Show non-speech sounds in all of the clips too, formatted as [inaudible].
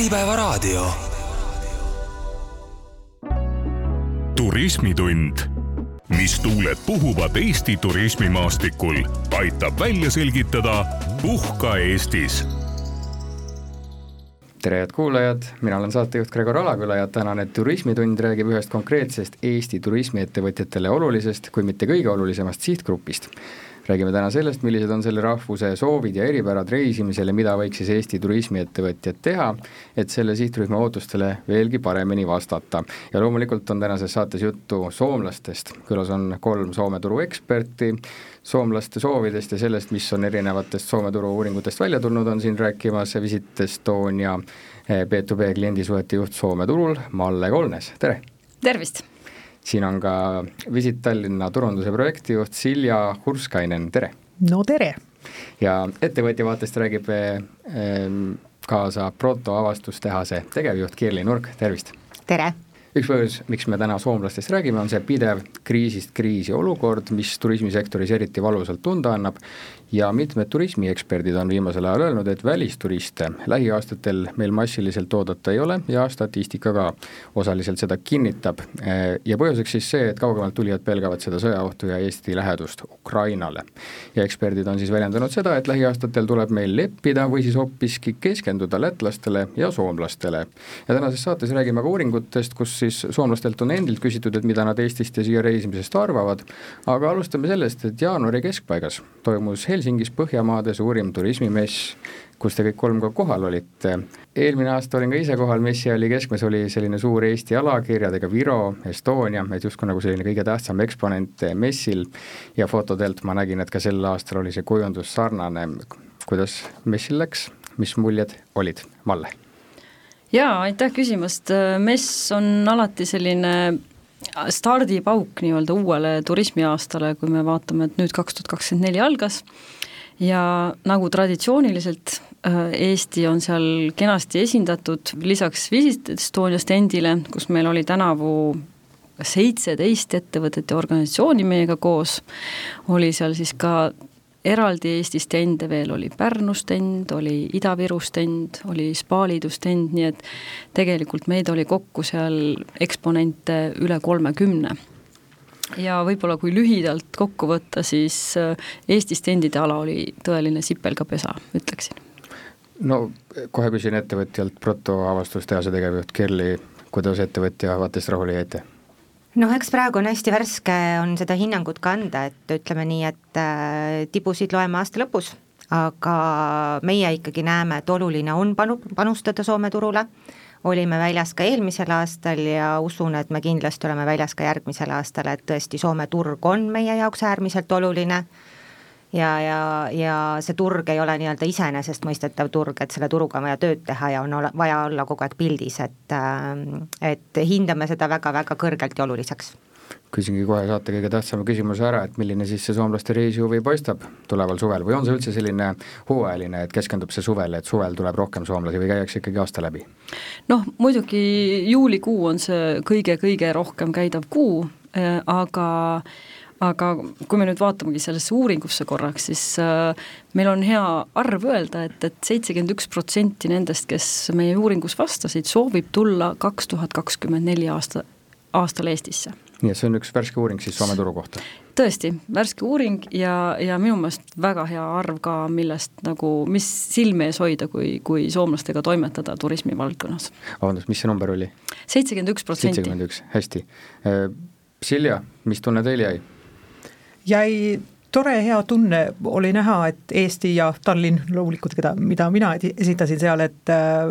Äripäevaraadio. turismitund, mis tuuled puhuvad Eesti turismimaastikul, aitab välja selgitada Puhka Eestis. Tere, head kuulajad, mina olen saatejuht Gregor Alaküla ja tänane Turismitund räägib ühest konkreetsest Eesti turismiettevõtjatele olulisest, kui mitte kõige olulisemast sihtgrupist räägime täna sellest, millised on selle rahvuse soovid ja eripärad reisimisel ja mida võiks siis Eesti turismiettevõtjad teha, et selle sihtrühma ootustele veelgi paremini vastata. ja loomulikult on tänases saates juttu soomlastest, külas on kolm Soome turu eksperti, soomlaste soovidest ja sellest, mis on erinevatest Soome turu uuringutest välja tulnud, on siin rääkimas Visit Estonia B2B kliendisuhete juht Soome turul, Malle Kolnes, tere! tervist! Siin on ka Visit Tallinna turunduse projektijuht Silja Hurskainen, tere! no tere! ja ettevõtja vaatest räägib ehm, kaasa Proto avastustehase tegevjuht Kirli Nurk, tervist! tere! Üks põhjus, miks me täna soomlastest räägime, on see pidev kriisist kriisi olukord, mis turismisektoris eriti valusalt tunda annab ja mitmed turismieksperdid on viimasel ajal öelnud, et välisturiste lähiaastatel meil massiliselt oodata ei ole ja statistika ka osaliselt seda kinnitab. ja põhjuseks siis see, et kaugemalt tulijad pelgavad seda sõjaohtu ja Eesti lähedust Ukrainale. ja eksperdid on siis väljendanud seda, et lähiaastatel tuleb meil leppida või siis hoopiski keskenduda lätlastele ja soomlastele. ja tänases saates räägime ka uuringutest, kus siis soomlastelt on endilt küsitud, et mida nad Eestist ja siia reisimisest arvavad, aga alustame sellest, et jaanuari keskpaigas toimus Helsingis Põhjamaade suurim turismimess, kus te kõik kolm ka kohal olite. eelmine aasta olin ka ise kohal, messi oli keskmes oli selline suur Eesti alakirjadega Viro, Estonia, et justkui nagu selline kõige tähtsam eksponent messil ja fotodelt ma nägin, et ka sel aastal oli see kujundus sarnane. kuidas messil läks, mis muljed olid, Malle? Jaa, aitäh küsimast, mess on alati selline stardipauk nii-öelda uuele turismiaastale, kui me vaatame, et nüüd kaks tuhat kakskümmend neli algas. Ja nagu traditsiooniliselt äh, Eesti on seal kenasti esindatud, lisaks Visit Estonia stendile, kus meil oli tänavu seitseteist ettevõtet ja organisatsiooni meiega koos, oli seal siis ka eraldi Eesti stende veel oli Pärnu stend, oli Ida-Viru stend, oli Spaaliidu stend, nii et tegelikult meid oli kokku seal eksponente üle kolmekümne. ja võib-olla kui lühidalt kokku võtta, siis äh, Eesti stendide ala oli tõeline sipelgapesa, ütleksin. no kohe küsin ettevõtjalt, Proto avastustehase tegevjuht Kerli, kuidas ettevõtja vaatest rahule jäite? Noh, eks praegu on hästi värske, on seda hinnangut ka anda, et ütleme nii, et äh, tibusid loeme aasta lõpus, aga meie ikkagi näeme, et oluline on panu-, panustada Soome turule, olime väljas ka eelmisel aastal ja usun, et me kindlasti oleme väljas ka järgmisel aastal, et tõesti Soome turg on meie jaoks äärmiselt oluline ja, ja, ja see turg ei ole nii-öelda iseenesestmõistetav turg, et selle turuga on vaja tööd teha ja on ole, vaja olla kogu aeg pildis, et äh, et hindame seda väga-väga kõrgelt ja oluliseks küsingi kohe saate kõige tähtsama küsimuse ära, et milline siis see soomlaste reisihuvi paistab tuleval suvel või on see üldse selline hooajaline, et keskendub see suvele, et suvel tuleb rohkem soomlasi või käiakse ikkagi aasta läbi? noh, muidugi juulikuu on see kõige-kõige rohkem käidav kuu, äh, aga aga kui me nüüd vaatamegi sellesse uuringusse korraks, siis äh, meil on hea arv öelda et, et, et seitsekümmend üks protsenti nendest, kes meie uuringus vastasid, soovib tulla kaks tuhat kakskümmend neli aasta, aastal Eestisse. nii et see on üks värske uuring siis Soome turu kohta? tõesti, värske uuring ja, ja minu meelest väga hea arv ka, millest nagu, mis silme ees hoida, kui, kui soomlastega toimetada turismivaldkonnas. vabandust, mis see number oli? seitsekümmend üks protsenti. seitsekümmend üks, hästi. Äh, Silja, mis tunne teil jäi? Jäi tore hea tunne oli näha, et Eesti ja Tallinn loomulikult, keda, mida mina esitasin seal, et äh,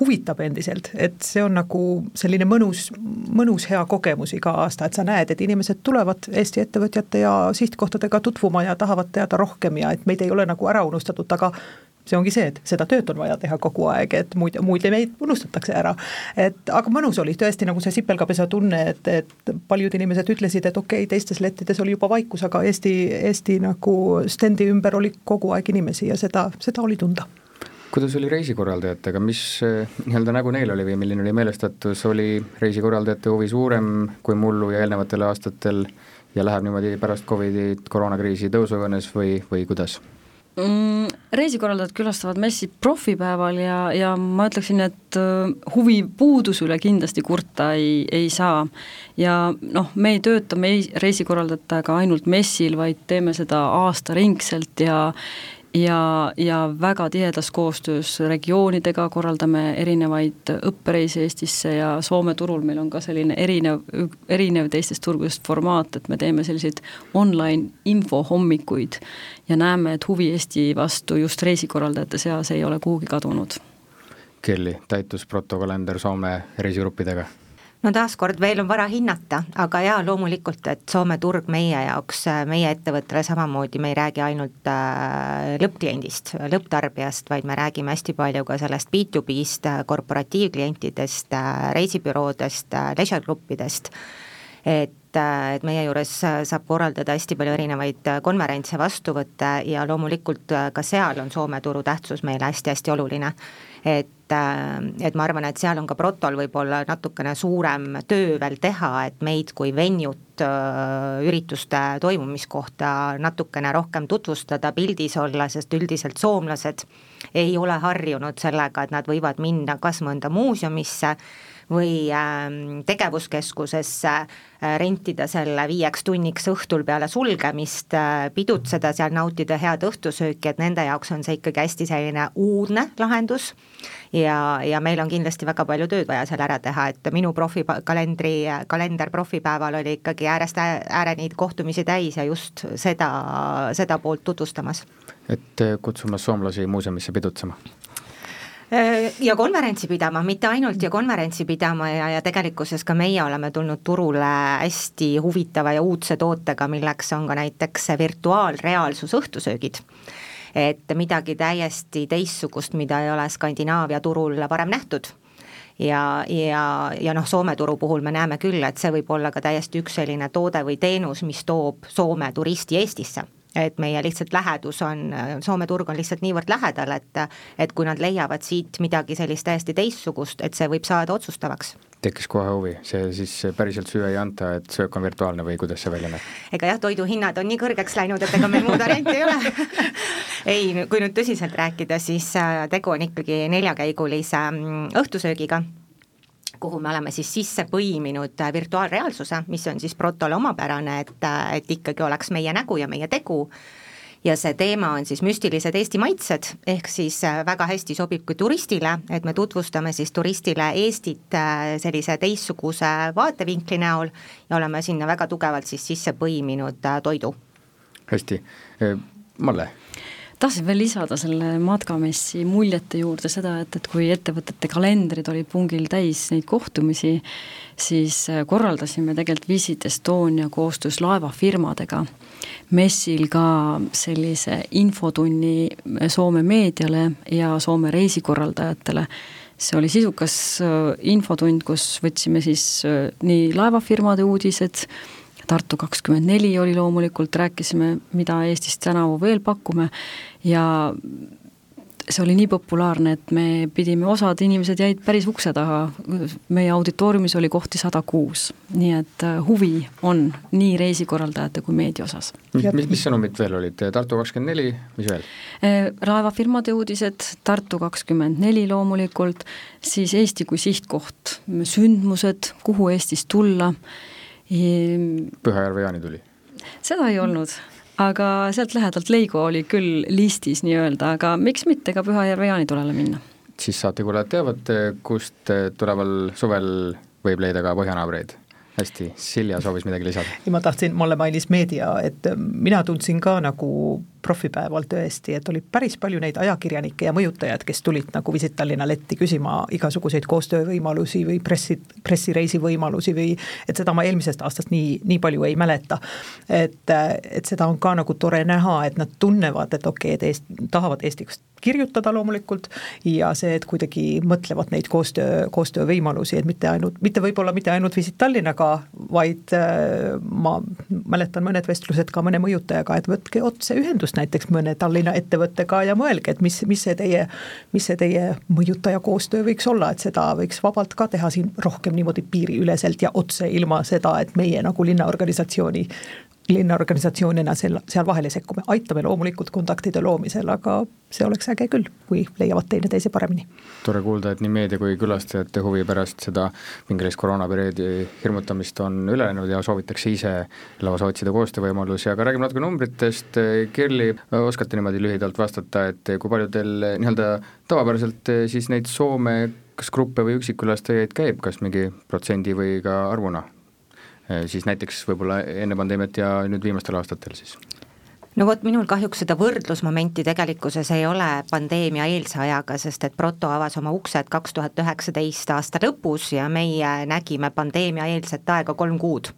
huvitab endiselt, et see on nagu selline mõnus, mõnus hea kogemus iga aasta, et sa näed, et inimesed tulevad Eesti ettevõtjate ja sihtkohtadega tutvuma ja tahavad teada rohkem ja et meid ei ole nagu ära unustatud, aga see ongi see, et seda tööd on vaja teha kogu aeg, et muid, muid meid unustatakse ära. et aga mõnus oli tõesti nagu see sipelgapesa tunne, et, et paljud inimesed ütlesid, et okei okay,, teistes lettides oli juba vaikus, aga Eesti, Eesti nagu stendi ümber oli kogu aeg inimesi ja seda, seda oli tunda kuidas oli reisikorraldajatega, mis eh, nii-öelda nägu neil oli või milline oli meelestatus, oli reisikorraldajate huvi suurem kui mullu ja eelnevatel aastatel ja läheb niimoodi pärast Covidi koroonakriisi tõusujoones või, või kuidas? Mm,? Reisikorraldajad külastavad messi profipäeval ja, ja ma ütleksin, et äh, huvi puuduse üle kindlasti kurta ei, ei saa. ja noh, me ei tööta me reisikorraldajatega ainult messil, vaid teeme seda aastaringselt ja ja, ja väga tihedas koostöös regioonidega korraldame erinevaid õppereise Eestisse ja Soome turul meil on ka selline erinev, erinev teistest turgudest formaat, et me teeme selliseid online infohommikuid ja näeme, et huvi Eesti vastu just reisikorraldajate seas ei ole kuhugi kadunud. Kelly, täitus protokollender Soome reisigruppidega no taaskord veel on vara hinnata, aga jaa, loomulikult, et Soome turg meie jaoks, meie ettevõttele samamoodi, me ei räägi ainult äh, lõppkliendist, lõpptarbijast, vaid me räägime hästi palju ka sellest B2B-st, korporatiivklientidest, äh, reisibüroodest, äh, leisure gruppidest, et et meie juures saab korraldada hästi palju erinevaid konverentse, vastuvõtte ja loomulikult ka seal on Soome turu tähtsus meile hästi-hästi oluline. Et et ma arvan, et seal on ka Protol võib-olla natukene suurem töö veel teha, et meid kui venjut äh, ürituste toimumiskohta natukene rohkem tutvustada, pildis olla, sest üldiselt soomlased ei ole harjunud sellega, et nad võivad minna kas mõnda muuseumisse või ähm, tegevuskeskusesse, äh, rentida selle viieks tunniks õhtul peale sulgemist, äh, pidutseda seal, nautida head õhtusööki, et nende jaoks on see ikkagi hästi selline uudne lahendus ja, ja meil on kindlasti väga palju tööd vaja seal ära teha, et minu profikalendri, kalender profipäeval oli ikkagi äärest ääreni kohtumisi täis ja just seda, seda poolt tutvustamas. et kutsumas soomlasi muuseumisse pidutsema ja konverentsi pidama, mitte ainult ja konverentsi pidama ja, ja tegelikkuses ka meie oleme tulnud turule hästi huvitava ja uudse tootega, milleks on ka näiteks virtuaalreaalsus õhtusöögid. Et midagi täiesti teistsugust, mida ei ole Skandinaavia turul varem nähtud. Ja, ja, ja noh, Soome turu puhul me näeme küll, et see võib olla ka täiesti üks selline toode või teenus, mis toob Soome turisti Eestisse et meie lihtsalt lähedus on, Soome turg on lihtsalt niivõrd lähedal, et et kui nad leiavad siit midagi sellist täiesti teistsugust, et see võib saada otsustavaks. Tekkis kohe huvi, see siis päriselt süüa ei anta, et söök on virtuaalne või kuidas see välja näeb? ega jah, toiduhinnad on nii kõrgeks läinud, et ega meil muud varianti ei ole. [laughs] Ei, kui nüüd tõsiselt rääkida, siis äh, tegu on ikkagi neljakäigulise mm, õhtusöögiga kuhu me oleme siis sisse põiminud äh, virtuaalreaalsuse, mis on siis Protole omapärane, et, äh, et ikkagi oleks meie nägu ja meie tegu. Ja see teema on siis müstilised Eesti maitsed, ehk siis äh, väga hästi sobib ka turistile, et me tutvustame siis turistile Eestit sellise teistsuguse vaatevinkli näol ja oleme sinna väga tugevalt siis sisse põiminud toidu. hästi, Malle tahtsin veel lisada selle matkamessi muljete juurde seda, et, et kui ettevõtete kalendrid olid pungil täis neid kohtumisi, siis äh, korraldasime tegelikult Visit Estonia koostöös laevafirmadega messil ka sellise infotunni Soome meediale ja Soome reisikorraldajatele. See oli sisukas äh, infotund, kus võtsime siis äh, nii laevafirmade uudised, Tartu kakskümmend neli oli loomulikult, rääkisime, mida Eestis tänavu veel pakume ja see oli nii populaarne, et me pidime, osad inimesed jäid päris ukse taha, meie auditooriumis oli kohti sada kuus, nii et äh, huvi on nii reisikorraldajate kui meedia osas. mis, mis sõnumid veel olid, Tartu kakskümmend neli, mis veel? Äh, laevafirmade uudised, Tartu kakskümmend neli loomulikult, siis Eesti kui sihtkoht, sündmused, kuhu Eestis tulla Pühajärve-Jaani tuli? seda ei olnud, aga sealt lähedalt Leigo oli küll listis nii-öelda, aga miks mitte ka Pühajärve-Jaani tulele minna. siis saatekuulajad teavad, kust tuleval suvel võib leida ka põhjanaabreid hästi, Silja soovis midagi lisada. ei, ma tahtsin, Malle mainis meedia, et mina tundsin ka nagu profipäeval tõesti, et oli päris palju neid ajakirjanikke ja mõjutajaid, kes tulid nagu Visit Tallinna letti küsima igasuguseid koostöövõimalusi või pressi, pressireisi võimalusi või et seda ma eelmisest aastast nii, nii palju ei mäleta. et, et seda on ka nagu tore näha, et nad tunnevad, et okei okay,, et Eest-, tahavad Eestist kirjutada loomulikult ja see, et kuidagi mõtlevad neid koostöö, koostöövõimalusi, et mitte ainult, mitte võib-olla mitte ainult Visit Tallinnaga, vaid äh, ma mäletan mõned vestlused ka mõne mõjutajaga, et võtke otse ühendust näiteks mõne Tallinna ettevõttega ja mõelge, et mis, mis see teie, mis see teie mõjutaja koostöö võiks olla, et seda võiks vabalt ka teha siin rohkem niimoodi piiriüleselt ja otse, ilma seda, et meie nagu linnaorganisatsiooni linnaorganisatsioonina seal, seal vahele sekkume, aitame loomulikult kontaktide loomisel, aga see oleks äge küll, kui leiavad teineteise paremini. tore kuulda, et nii meedia kui külastajate huvi pärast seda pingilist koroonaperioodi hirmutamist on üle läinud ja soovitakse ise lausa otsida koostöövõimalusi, aga räägime natuke numbritest, Kerli, oskate niimoodi lühidalt vastata, et kui palju teil nii-öelda tavapäraselt siis neid Soome kas gruppe või üksikkülastajaid käib, kas mingi protsendi või ka arvuna? Äh, siis näiteks võib-olla enne pandeemiat ja nüüd viimastel aastatel siis? no vot, minul kahjuks seda võrdlusmomenti tegelikkuses ei ole pandeemia eelse ajaga, sest et Proto avas oma uksed kaks tuhat üheksateist aasta lõpus ja meie nägime pandeemia eelset aega kolm kuud.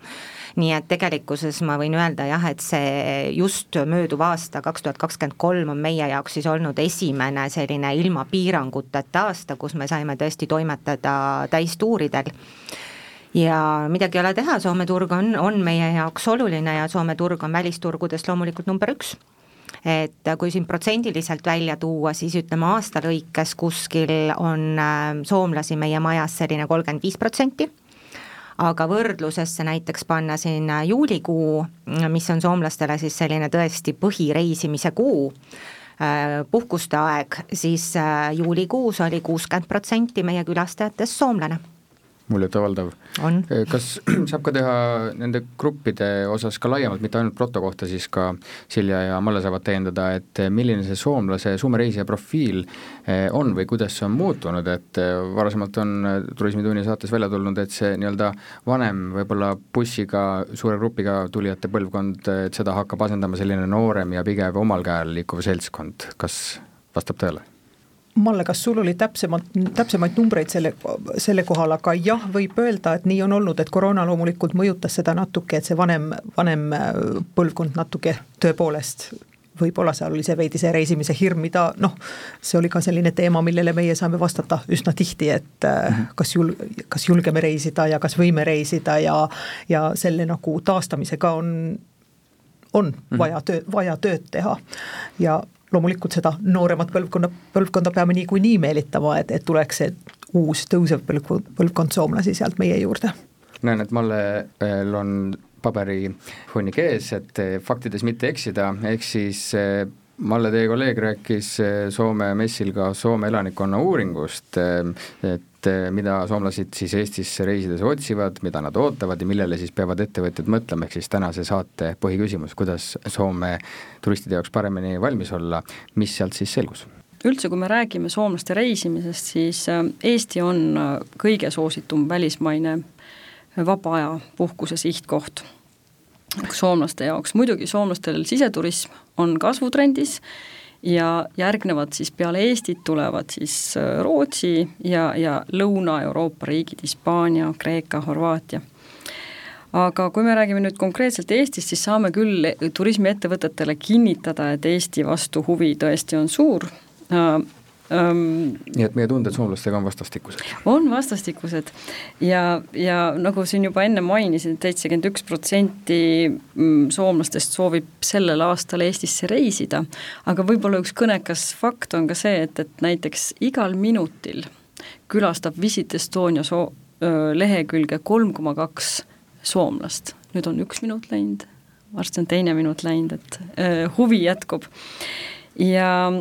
nii et tegelikkuses ma võin öelda jah, et see just mööduv aasta, kaks tuhat kakskümmend kolm on meie jaoks siis olnud esimene selline ilma piiranguteta aasta, kus me saime tõesti toimetada täistuuridel ja midagi ei ole teha, Soome turg on, on meie jaoks oluline ja Soome turg on välisturgudest loomulikult number üks. Et kui siin protsendiliselt välja tuua, siis ütleme aasta lõikes kuskil on äh, soomlasi meie majas selline kolmkümmend viis protsenti, aga võrdlusesse näiteks panna siin juulikuu, mis on soomlastele siis selline tõesti põhireisimise kuu, äh, puhkuste aeg, siis äh, juulikuus oli kuuskümmend protsenti meie külastajatest soomlane muljetavaldav. kas [clears throat] saab ka teha nende gruppide osas ka laiemalt, mitte ainult proto kohta, siis ka Silja ja Malle saavad täiendada, et milline see soomlase, Soome reisija profiil eh, on või kuidas see on muutunud, et eh, varasemalt on eh, Turismitunni saates välja tulnud, et see nii-öelda vanem võib-olla bussiga, suure grupiga tulijate põlvkond, et seda hakkab asendama selline noorem ja pigem omal käel liikuv seltskond, kas vastab tõele? Malle, kas sul oli täpsemalt, täpsemaid numbreid selle, selle kohal, aga jah, võib öelda, et nii on olnud, et koroona loomulikult mõjutas seda natuke, et see vanem, vanem äh, põlvkond natuke tõepoolest võib-olla seal oli see veidi see reisimise hirm, mida noh, see oli ka selline teema, millele meie saame vastata üsna tihti, et mm -hmm. kas jul-, kas julgeme reisida ja kas võime reisida ja ja selle nagu taastamisega on, on mm -hmm. vaja töö, vaja tööd teha ja loomulikult seda nooremat põlvkonna, põlvkonda peame niikuinii meelitama, et, et tuleks see uus tõusev põlvkond, põlvkond soomlasi sealt meie juurde. näen, et Mallel on paberihunnik ees, et faktides mitte eksida, ehk siis eh, Malle, teie kolleeg rääkis Soome messil ka Soome elanikkonna uuringust, et mida soomlased siis Eestisse reisides otsivad, mida nad ootavad ja millele siis peavad ettevõtjad mõtlema, ehk siis tänase saate põhiküsimus, kuidas Soome turistide jaoks paremini valmis olla, mis sealt siis selgus? üldse, kui me räägime soomlaste reisimisest, siis äh, Eesti on äh, kõige soositum välismaine vaba aja puhkuse sihtkoht soomlaste jaoks, muidugi soomlastel siseturism on kasvutrendis ja järgnevad siis peale Eestit tulevad siis äh, Rootsi ja, ja Lõuna-Euroopa riigid, Hispaania, Kreeka, Horvaatia aga kui me räägime nüüd konkreetselt Eestist, siis saame küll turismiettevõtetele kinnitada, et Eesti vastu huvi tõesti on suur, äh. Nii et meie tunded soomlastega on vastastikused? on vastastikused. Ja, ja nagu siin juba enne mainisin et, seitsekümmend üks protsenti mm, soomlastest soovib sellel aastal Eestisse reisida, aga võib-olla üks kõnekas fakt on ka see, et, et näiteks igal minutil külastab Visit Estonia soo-, lehekülge kolm koma kaks soomlast, nüüd on üks minut läinud, varsti on teine minut läinud, et öö, huvi jätkub. Ja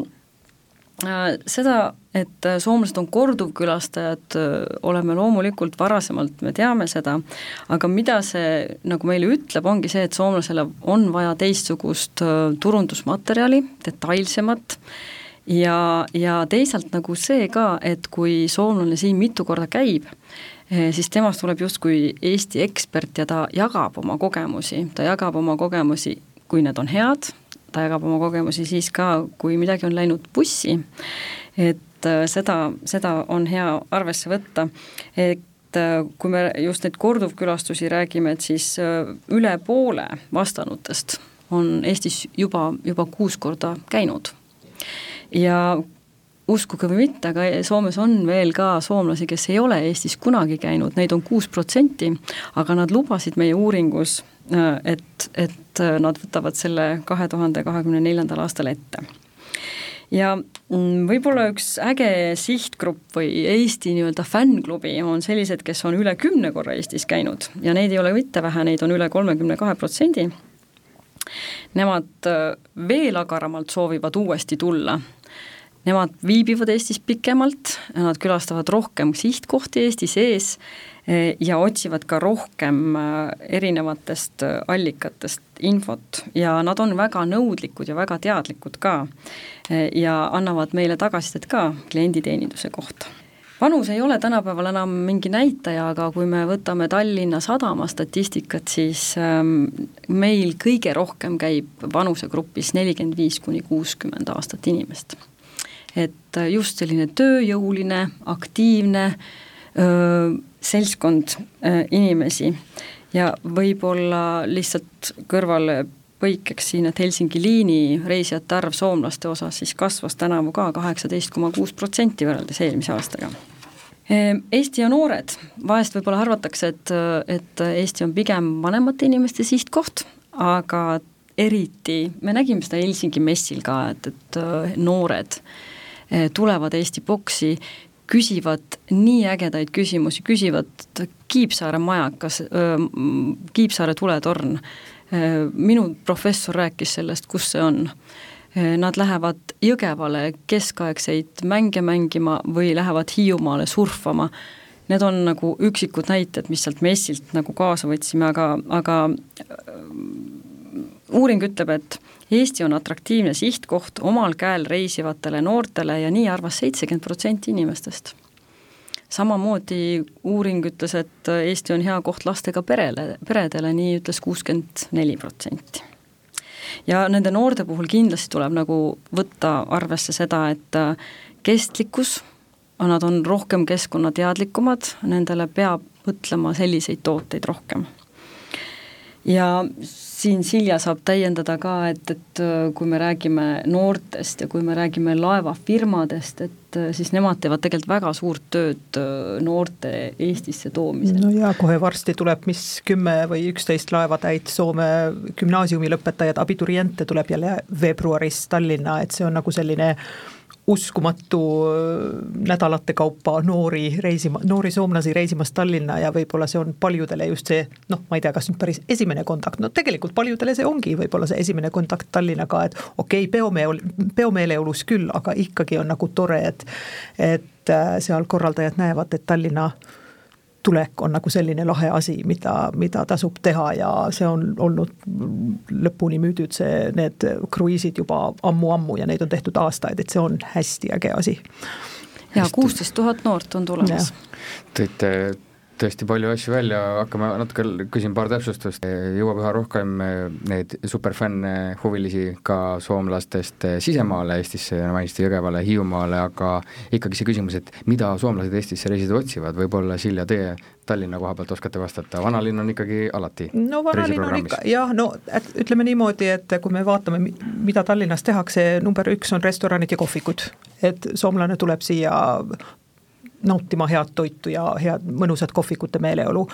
seda, et äh, soomlased on korduvkülastajad, äh, oleme loomulikult varasemalt, me teame seda, aga mida see nagu meile ütleb, ongi see, et soomlasele on vaja teistsugust turundusmaterjali, detailsemat, ja, ja teisalt nagu see ka, et kui soomlane siin mitu korda käib, siis temast tuleb justkui Eesti ekspert ja ta jagab oma kogemusi, ta jagab oma kogemusi, kui need on head, ta jagab oma kogemusi siis ka, kui midagi on läinud bussi, et äh, seda, seda on hea arvesse võtta, et äh, kui me just neid korduvkülastusi räägime, et siis äh, üle poole vastanutest on Eestis juba, juba kuus korda käinud. ja uskuge või mitte, aga Soomes on veel ka soomlasi, kes ei ole Eestis kunagi käinud, neid on kuus protsenti, aga nad lubasid meie uuringus Äh, et, et äh, nad võtavad selle kahe tuhande kahekümne neljandal aastal ette ja mm, võib-olla üks äge sihtgrupp või Eesti nii-öelda fännklubi on sellised, kes on üle kümne korra Eestis käinud ja neid ei ole mitte vähe, neid on üle kolmekümne kahe protsendi Nemad äh, veel agaramalt soovivad uuesti tulla. Nemad viibivad Eestis pikemalt, nad külastavad rohkem sihtkohti Eesti sees äh, ja otsivad ka rohkem äh, erinevatest allikatest infot ja nad on väga nõudlikud ja väga teadlikud ka ja annavad meile tagasisidet ka klienditeeninduse kohta vanus ei ole tänapäeval enam mingi näitaja, aga kui me võtame Tallinna Sadama statistikat, siis meil kõige rohkem käib vanusegrupis nelikümmend viis kuni kuuskümmend aastat inimest. Et äh, just selline tööjõuline, aktiivne öö, seltskond öö, inimesi ja võib-olla lihtsalt kõrvale põikeks siin, et Helsingi liini reisijate arv soomlaste osas siis kasvas tänavu ka kaheksateist koma kuus protsenti võrreldes eelmise aastaga. Ehm, Eesti ja noored, vahest võib-olla arvatakse, et, et Eesti on pigem vanemate inimeste sihtkoht, aga eriti, me nägime seda Helsingi messil ka, et, et noored eh, tulevad Eesti boksi, küsivad nii ägedaid küsimusi, küsivad Kiipsaare majakas, Kiipsaare tuletorn minu professor rääkis sellest, kus see on. Nad lähevad Jõgevale keskaegseid mänge mängima või lähevad Hiiumaale surfama. Need on nagu üksikud näited, mis sealt messilt nagu kaasa võtsime, aga, aga uuring ütleb, et Eesti on atraktiivne sihtkoht omal käel reisivatele noortele ja nii arvas seitsekümmend protsenti inimestest samamoodi uuring ütles, et Eesti on hea koht lastega perele, peredele, nii ütles kuuskümmend neli protsenti. ja nende noorte puhul kindlasti tuleb nagu võtta arvesse seda, et kestlikkus, nad on rohkem keskkonnateadlikumad, nendele peab mõtlema selliseid tooteid rohkem. ja siin Silja saab täiendada ka, et, et äh, kui me räägime noortest ja kui me räägime laevafirmadest, et äh, siis nemad teevad tegelikult väga suurt tööd äh, noorte Eestisse toomisel. no jaa, kohe varsti tuleb mis kümme või üksteist laevatäit Soome gümnaasiumi lõpetajaid, abituriente tuleb jälle veebruaris Tallinna, et see on nagu selline uskumatu nädalate kaupa noori reisima, noori soomlasi reisimas Tallinna ja võib-olla see on paljudele just see noh, ma ei tea, kas nüüd päris esimene kontakt, no tegelikult paljudele see ongi võib-olla see esimene kontakt Tallinnaga, et okei okay,, peomeel, peomeeleolus küll, aga ikkagi on nagu tore, et et äh, seal korraldajad näevad, et Tallinna tulek on nagu selline lahe asi, mida, mida tasub teha ja see on olnud lõpuni müüdud, see, need kruiisid juba ammu-ammu ja neid on tehtud aastaid, et see on hästi äge asi. ja kuusteist tuhat noort on tulemas. tõite tõesti palju asju välja, hakkame natuke, küsin paar täpsustust, jõuab üha rohkem neid superfänne, huvilisi ka soomlastest sisemaale Eestisse, mainisite Jõgevale, Hiiumaale, aga ikkagi see küsimus, et mida soomlased Eestisse reisida otsivad, võib-olla Silja, teie Tallinna koha pealt oskate vastata, vanalinn on ikkagi alati no vanalinn on ikka, jah, no et ütleme niimoodi, et kui me vaatame, mida Tallinnas tehakse, number üks on restoranid ja kohvikud. et soomlane tuleb siia nautima head toitu ja head mõnusat kohvikute meeleolu.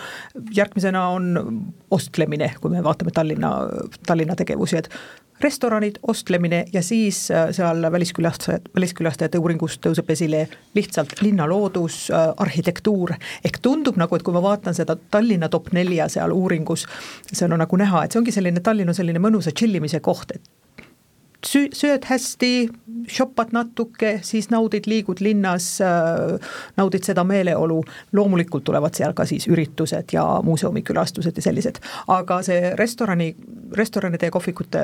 järgmisena on ostlemine, kui me vaatame Tallinna, Tallinna tegevusi, et restoranid, ostlemine ja siis äh, seal väliskülastajad, väliskülastajate uuringus tõuseb esile lihtsalt linnaloodus, äh, arhitektuur. ehk tundub nagu, et kui ma vaatan seda Tallinna top nelja seal uuringus, seal on nagu näha, et see ongi selline, Tallinn on selline mõnusa chill imise koht, et sü-, sööd hästi, shoppad natuke, siis naudid, liigud linnas äh,, naudid seda meeleolu, loomulikult tulevad seal ka siis üritused ja muuseumikülastused ja sellised, aga see restorani, restoranide ja kohvikute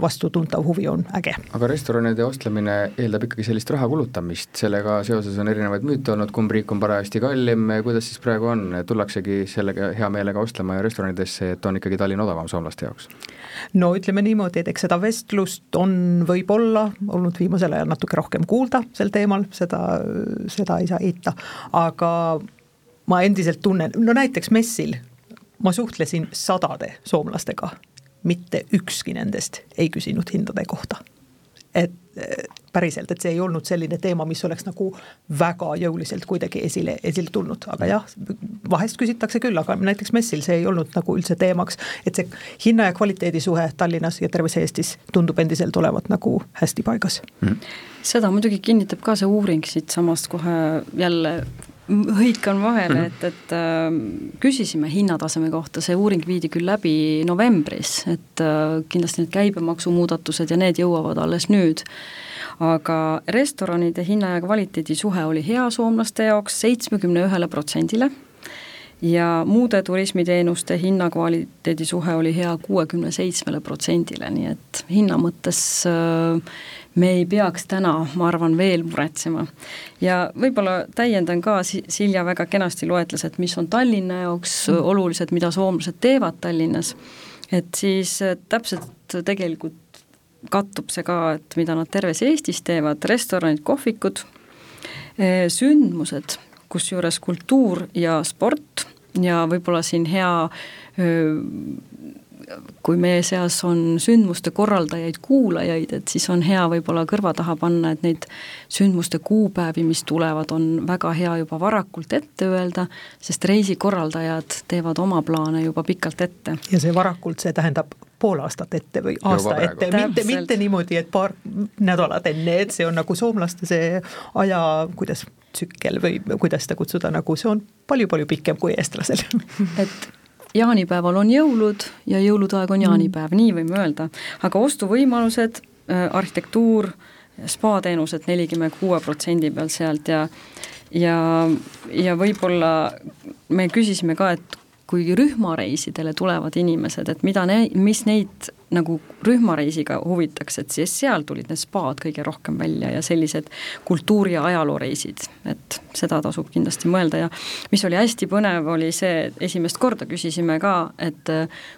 vastu tuntav huvi on äge. aga restoranide ostlemine eeldab ikkagi sellist raha kulutamist, sellega seoses on erinevaid müüte olnud, kumb riik on parajasti kallim, kuidas siis praegu on, tullaksegi sellega hea meelega ostlema restoranidesse, et on ikkagi Tallinn odavam soomlaste jaoks? no ütleme niimoodi, et eks seda vestlust on võib-olla olnud viimasel ajal natuke rohkem kuulda sel teemal, seda, seda ei saa heita, aga ma endiselt tunnen, no näiteks messil ma suhtlesin sadade soomlastega, mitte ükski nendest ei küsinud hindade kohta. Et päriselt, et see ei olnud selline teema, mis oleks nagu väga jõuliselt kuidagi esile, esile tulnud, aga jah, vahest küsitakse küll, aga näiteks messil see ei olnud nagu üldse teemaks, et see hinna ja kvaliteedi suhe Tallinnas ja terves Eestis tundub endiselt olevat nagu hästi paigas. Mm.. seda muidugi kinnitab ka see uuring siitsamast kohe jälle hõikan vahele, et, et äh, küsisime hinnataseme kohta, see uuring viidi küll läbi novembris, et äh, kindlasti need käibemaksumuudatused ja need jõuavad alles nüüd. aga restoranide hinna ja kvaliteedi suhe oli hea soomlaste jaoks seitsmekümne ühele protsendile ja muude turismiteenuste hinnakvaliteedi suhe oli hea kuuekümne seitsmele protsendile, nii et hinna mõttes äh, me ei peaks täna, ma arvan, veel muretsema. ja võib-olla täiendan ka, Silja väga kenasti loetles, et mis on Tallinna jaoks mm. olulised, mida soomlased teevad Tallinnas, et siis äh, täpselt tegelikult kattub see ka, et mida nad terves Eestis teevad, restoranid, kohvikud, äh, sündmused, kusjuures kultuur ja sport ja võib-olla siin hea kui meie seas on sündmuste korraldajaid, kuulajaid, et siis on hea võib-olla kõrva taha panna, et neid sündmuste kuupäevi, mis tulevad, on väga hea juba varakult ette öelda, sest reisikorraldajad teevad oma plaane juba pikalt ette. ja see varakult, see tähendab pool aastat ette või aasta ette, mitte, mitte niimoodi, et paar nädalat enne, et see on nagu soomlaste see aja, kuidas tsükkel või kuidas seda kutsuda, nagu see on palju-palju pikem kui eestlasel [laughs] et jaanipäeval on jõulud ja jõulude aeg on jaanipäev mm., nii võime öelda, aga ostuvõimalused, äh, arhitektuur, spaateenused nelikümmend kuue protsendi peal sealt ja ja, ja võib-olla me küsisime ka, et kui rühmareisidele tulevad inimesed, et mida ne-, mis neid nagu rühmareisiga huvitaks, et siis seal tulid need spaad kõige rohkem välja ja sellised kultuuri- ja ajalooreisid, et seda tasub kindlasti mõelda. Ja mis oli hästi põnev, oli see, esimest korda küsisime ka, et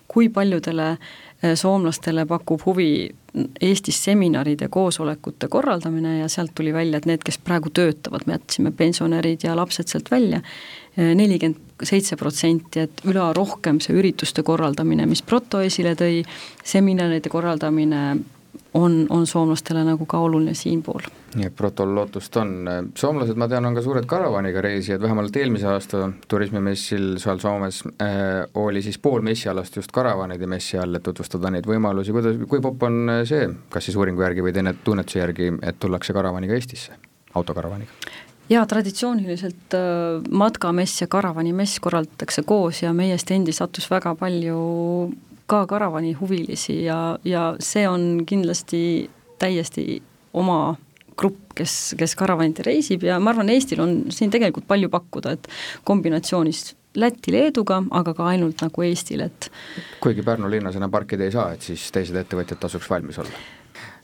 kui paljudele eh, soomlastele pakub huvi Eestis seminaride, koosolekute korraldamine ja sealt tuli välja, et need, kes praegu töötavad, me jätsime pensionärid ja lapsed sealt välja, nelikümmend seitse protsenti, et üle rohkem see ürituste korraldamine, mis Proto esile tõi, seminaride korraldamine on, on soomlastele nagu ka oluline siinpool. nii et Protol lootust on, soomlased, ma tean, on ka suured karavaniga reisijad, vähemalt eelmise aasta turismimessil seal Soomes äh, oli siis pool messialast just karavanide messi all, et tutvustada neid võimalusi, kuidas, kui popp on see, kas siis uuringu järgi või teine tunnetuse järgi, et tullakse karavaniga Eestisse, autokaravaniga? Jaa, traditsiooniliselt äh, matkamess ja karavanimess korraldatakse koos ja meiest endi sattus väga palju ka karavani huvilisi ja, ja see on kindlasti täiesti oma grupp, kes, kes karavaniti reisib ja ma arvan, Eestil on siin tegelikult palju pakkuda, et kombinatsioonis Läti-Leeduga, aga ka ainult nagu Eestil, et kuigi Pärnu linnas enam parkida ei saa, et siis teised ettevõtjad tasuks valmis olla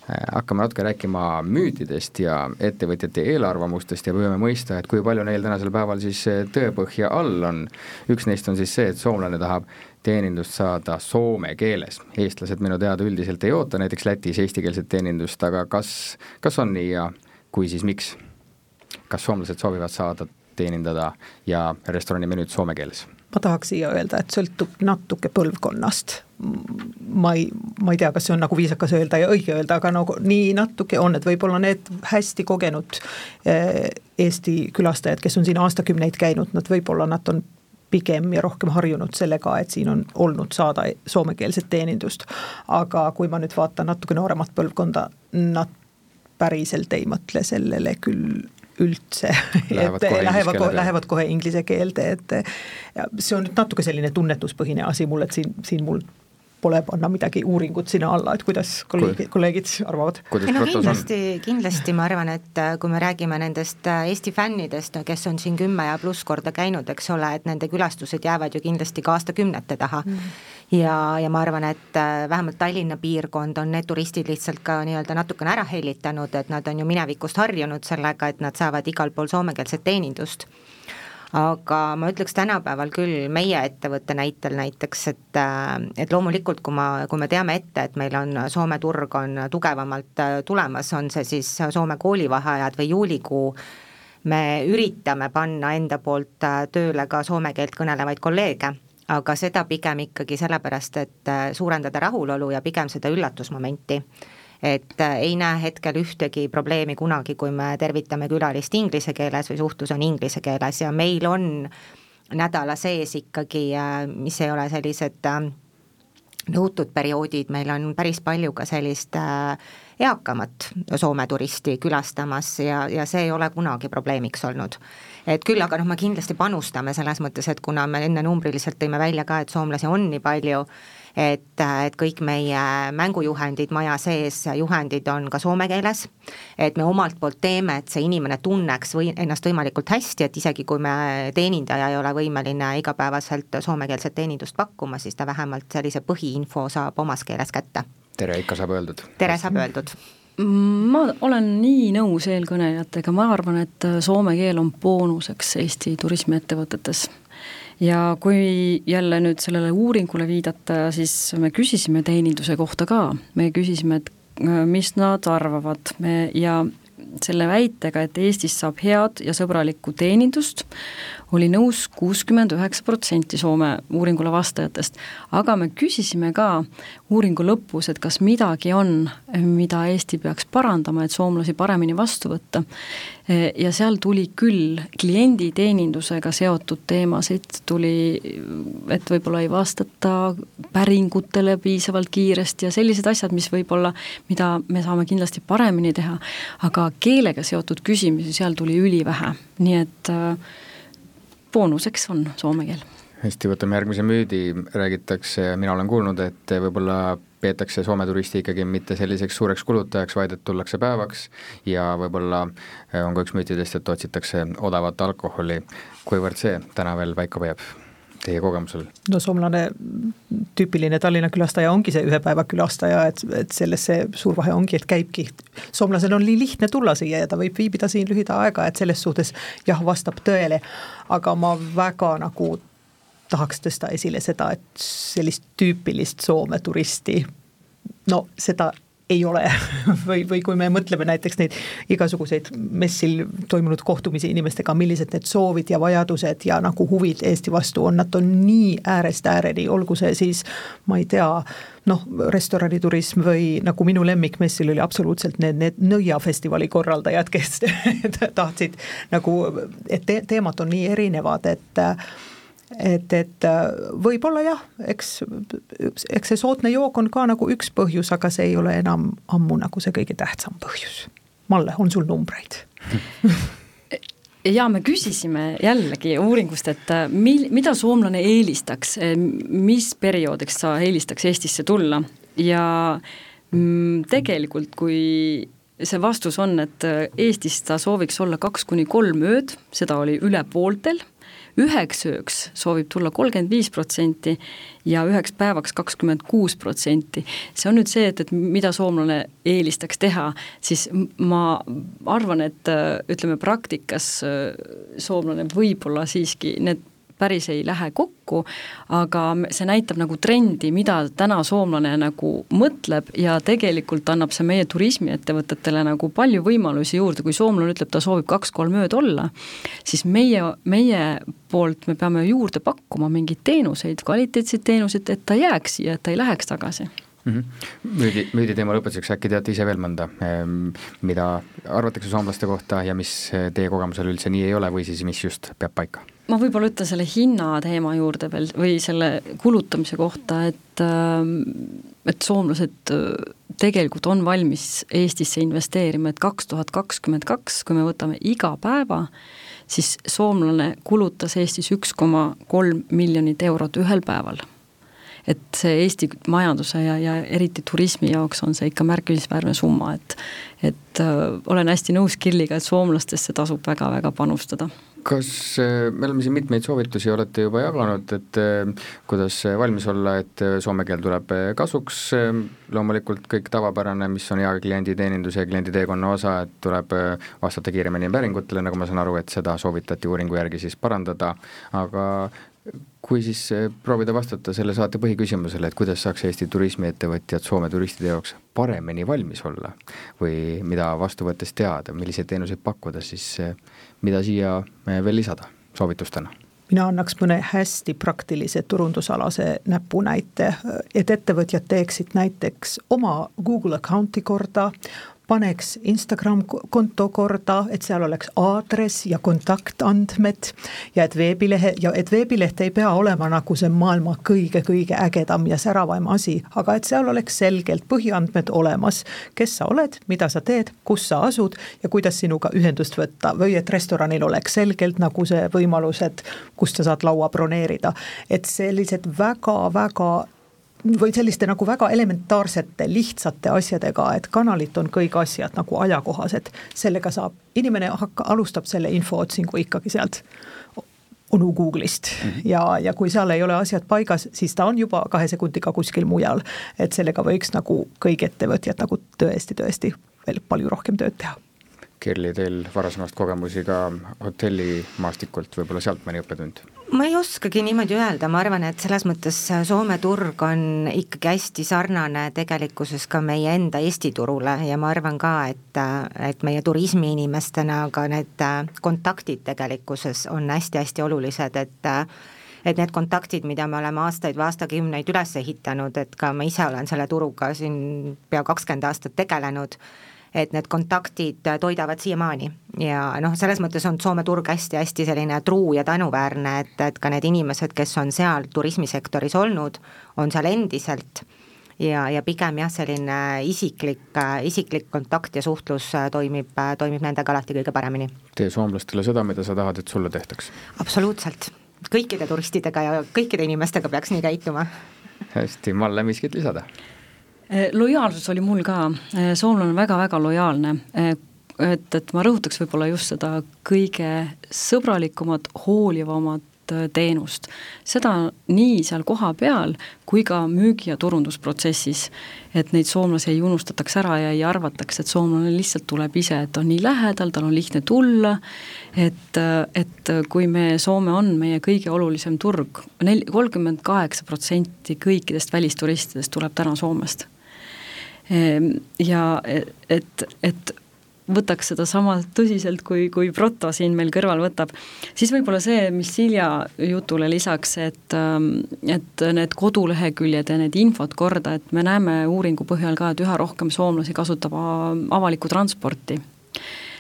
hakkame natuke rääkima müütidest ja ettevõtjate eelarvamustest ja püüame mõista, et kui palju neil tänasel päeval siis äh, tõepõhja all on. üks neist on siis see, et soomlane tahab teenindust saada soome keeles, eestlased minu teada üldiselt ei oota näiteks Lätis eestikeelset teenindust, aga kas, kas on nii ja kui, siis miks? kas soomlased soovivad saada teenindada ja restorani menüüd soome keeles? Ma tahaks siia öelda, et sõltub natuke põlvkonnast. ma ei, ma ei tea, kas see on nagu viisakas öelda ja õige öelda, aga nagu nii natuke on, et võib-olla need hästi kogenud eh, Eesti külastajad, kes on siin aastakümneid käinud, nad võib-olla nad on pigem ja rohkem harjunud sellega, et siin on olnud saada soomekeelset teenindust. aga kui ma nüüd vaatan natuke nooremat põlvkonda, nad päriselt ei mõtle sellele küll üldse, lähevad et kohe lähevad kohe, lähevad kohe inglise keelde, et ja see on nüüd natuke selline tunnetuspõhine asi mul, et siin, siin mul pole panna midagi uuringut sinna alla, et kuidas kolleegid, kolleegid arvavad? no kindlasti, kindlasti ma arvan, et äh, kui me räägime nendest äh, Eesti fännidest, kes on siin kümme ja pluss korda käinud, eks ole, et nende külastused jäävad ju kindlasti ka aastakümnete taha mm. ja, ja ma arvan, et äh, vähemalt Tallinna piirkond on need turistid lihtsalt ka nii-öelda natukene ära hellitanud, et nad on ju minevikust harjunud sellega, et nad saavad igal pool soomekeelset teenindust aga ma ütleks tänapäeval küll meie ettevõtte näitel näiteks, et äh, et loomulikult, kui ma, kui me teame ette, et meil on Soome turg on tugevamalt äh, tulemas, on see siis Soome koolivaheajad või juulikuu, me üritame panna enda poolt äh, tööle ka soome keelt kõnelevaid kolleege, aga seda pigem ikkagi sellepärast, et suurendada rahulolu ja pigem seda üllatusmomenti et äh, ei näe hetkel ühtegi probleemi kunagi, kui me tervitame külalist inglise keeles või suhtlus on inglise keeles. Ja meil on nädala sees ikkagi, äh, mis ei ole sellised äh, nõutud perioodid, meil on päris palju ka sellist eakamat Soome turisti külastamas ja, ja see ei ole kunagi probleemiks olnud. Et küll aga noh, me kindlasti panustame selles mõttes, et kuna me enne numbriliselt tõime välja ka, et soomlasi on nii palju, et, et kõik meie mängujuhendid maja sees, juhendid on ka soome keeles, et me omalt poolt teeme, et see inimene tunneks või ennast võimalikult hästi, et isegi kui me teenindaja ei ole võimeline igapäevaselt soomekeelset teenindust pakkuma, siis ta vähemalt sellise põhiinfo saab omas keeles kätte. tere ikka saab öeldud. tere saab öeldud ma olen nii nõus eelkõnelejatega, ma arvan, et soome keel on boonuseks Eesti turismiettevõtetes. Ja kui jälle nüüd sellele uuringule viidata, siis me küsisime teeninduse kohta ka, me küsisime, et äh, mis nad arvavad, me ja selle väitega, et Eestis saab head ja sõbralikku teenindust, oli nõus kuuskümmend üheksa protsenti Soome uuringule vastajatest. aga me küsisime ka uuringu lõpus, et kas midagi on, mida Eesti peaks parandama, et soomlasi paremini vastu võtta. ja seal tuli küll klienditeenindusega seotud teemasid, tuli, et võib-olla ei vastata päringutele piisavalt kiiresti ja sellised asjad, mis võib-olla, mida me saame kindlasti paremini teha, aga keelega seotud küsimusi seal tuli ülivähe, nii et äh, boonuseks on soome keel. hästi, võtame järgmise müüdi, räägitakse, mina olen kuulnud, et võib-olla peetakse Soome turisti ikkagi mitte selliseks suureks kulutajaks, vaid et tullakse päevaks ja võib-olla on ka üks müütidest, et otsitakse odavat alkoholi, kuivõrd see täna veel paika peab? Teie kogemusel? no soomlane, tüüpiline Tallinna külastaja ongi see ühe päeva külastaja, et, et selles see suur vahe ongi, et käibki, soomlasel on nii lihtne tulla siia ja ta võib viibida siin lühida aega, et selles suhtes jah, vastab tõele, aga ma väga nagu tahaks tõsta esile seda, et sellist tüüpilist Soome turisti no seda ei ole. [laughs] Või, või kui me mõtleme näiteks neid igasuguseid messil toimunud kohtumisi inimestega, millised need soovid ja vajadused ja nagu huvid Eesti vastu on, nad on nii äärest ääreni, olgu see siis ma ei tea, noh, restoraniturism või nagu minu lemmikmessil oli absoluutselt need, need Nõia festivali korraldajad, kes [laughs] tahtsid nagu, et te, teemad on nii erinevad, et et, et äh, võib-olla jah, eks, eks see soodne jook on ka nagu üks põhjus, aga see ei ole enam ammu nagu see kõige tähtsam põhjus. Malle, on sul numbreid [laughs] ja me küsisime jällegi uuringust, et äh, mil-, mida soomlane eelistaks, äh, mis perioodiks sa eelistaks Eestisse tulla ja mm, tegelikult, kui see vastus on, et Eestis ta sooviks olla kaks kuni kolm ööd, seda oli üle pooltel üheks ööks soovib tulla kolmkümmend viis protsenti ja üheks päevaks kakskümmend kuus protsenti. see on nüüd see, et, et mida soomlane eelistaks teha, siis ma arvan, et ütleme praktikas soomlane võib-olla siiski need päris ei lähe kokku, aga see näitab nagu trendi, mida täna soomlane nagu mõtleb ja tegelikult annab see meie turismiettevõtetele nagu palju võimalusi juurde, kui soomlane ütleb, ta soovib kaks-kolm ööd olla, siis meie, meie poolt me peame juurde pakkuma mingeid teenuseid, kvaliteetseid teenuseid, et ta jääks siia, et ta ei läheks tagasi mm. -hmm. müüdi, müüdi teema lõpetuseks, äkki teate ise veel mõnda, ehm, mida arvatakse soomlaste kohta ja mis teie kogemusel üldse nii ei ole või siis mis just peab paika? Ma võib-olla ütlen selle hinna teema juurde veel või selle kulutamise kohta, et ähm, et soomlased äh, tegelikult on valmis Eestisse investeerima, et kaks tuhat kakskümmend kaks, kui me võtame iga päeva, siis soomlane kulutas Eestis üks koma kolm miljonit eurot ühel päeval. Et see Eesti majanduse ja, ja eriti turismi jaoks on see ikka märkimisväärne summa, et et äh, olen hästi nõus Kirliga, et soomlastesse tasub väga-väga panustada kas äh, me oleme siin mitmeid soovitusi olete juba jaganud, et äh, kuidas valmis olla, et äh, soome keel tuleb kasuks, loomulikult kõik tavapärane, mis on hea klienditeeninduse ja klienditeekonna osa, et tuleb vastata kiiremini päringutele, nagu ma saan aru, et seda soovitati uuringu järgi siis parandada, aga kui siis proovida vastata selle saate põhiküsimusele, et kuidas saaks Eesti turismiettevõtjad Soome turistide jaoks paremini valmis olla või mida vastu võttes teada, milliseid teenuseid pakkuda, siis mida siia veel lisada soovitustena? mina annaks mõne hästi praktilise turundusalase näpunäite, et ettevõtjad teeksid näiteks oma Google account'i korda, paneks Instagram konto korda, et seal oleks aadress ja kontaktandmed ja et veebilehe ja et veebileht ei pea olema nagu see maailma kõige-kõige ägedam ja säravaim asi, aga et seal oleks selgelt põhiandmed olemas, kes sa oled, mida sa teed, kus sa asud ja kuidas sinuga ühendust võtta või et restoranil oleks selgelt nagu see võimalus, et kust sa saad laua broneerida. et sellised väga-väga või selliste nagu väga elementaarsete, lihtsate asjadega, et kanalilt on kõik asjad nagu ajakohased, sellega saab, inimene hakka, alustab selle infootsingu ikkagi sealt onu Google'ist mm -hmm. ja, ja kui seal ei ole asjad paigas, siis ta on juba kahe sekundiga kuskil mujal. et sellega võiks nagu kõik ettevõtjad nagu tõesti-tõesti veel palju rohkem tööd teha. Kirli, teil varasemast kogemusi ka hotellimaastikult, võib-olla sealt mõni õppetund? ma ei oskagi niimoodi öelda, ma arvan, et selles mõttes Soome turg on ikkagi hästi sarnane tegelikkuses ka meie enda Eesti turule ja ma arvan ka, et, et meie turismiinimestena ka need kontaktid tegelikkuses on hästi-hästi olulised, et et need kontaktid, mida me oleme aastaid või aastakümneid üles ehitanud, et ka ma ise olen selle turuga siin pea kakskümmend aastat tegelenud et need kontaktid toidavad siiamaani ja noh, selles mõttes on Soome turg hästi-hästi selline truu ja tänuväärne, et, et ka need inimesed, kes on seal turismisektoris olnud, on seal endiselt ja, ja pigem jah, selline isiklik, isiklik kontakt ja suhtlus toimib, toimib nendega alati kõige paremini. tee soomlastele seda, mida sa tahad, et sulle tehtaks. absoluutselt, kõikide turistidega ja kõikide inimestega peaks nii käituma. hästi, Malle, miskit lisada? Eh, lojaalsus oli mul ka, eh, soomlane on väga-väga lojaalne, eh, et, et ma rõhutaks võib-olla just seda kõige sõbralikumat, hoolivamat teenust. seda nii seal kohapeal kui ka müügi- ja turundusprotsessis. et neid soomlasi ei unustataks ära ja ei arvataks, et soomlane lihtsalt tuleb ise, et on nii lähedal, tal on lihtne tulla, et, et kui me, Soome on meie kõige olulisem turg, nel-, kolmkümmend kaheksa protsenti kõikidest välisturistidest tuleb täna Soomest ja et, et võtaks seda sama tõsiselt, kui, kui Proto siin meil kõrval võtab, siis võib-olla see, mis Silja jutule lisaks, et, ähm, et need koduleheküljed ja need infod korda, et me näeme uuringu põhjal ka, et üha rohkem soomlasi kasutab avalikku transporti.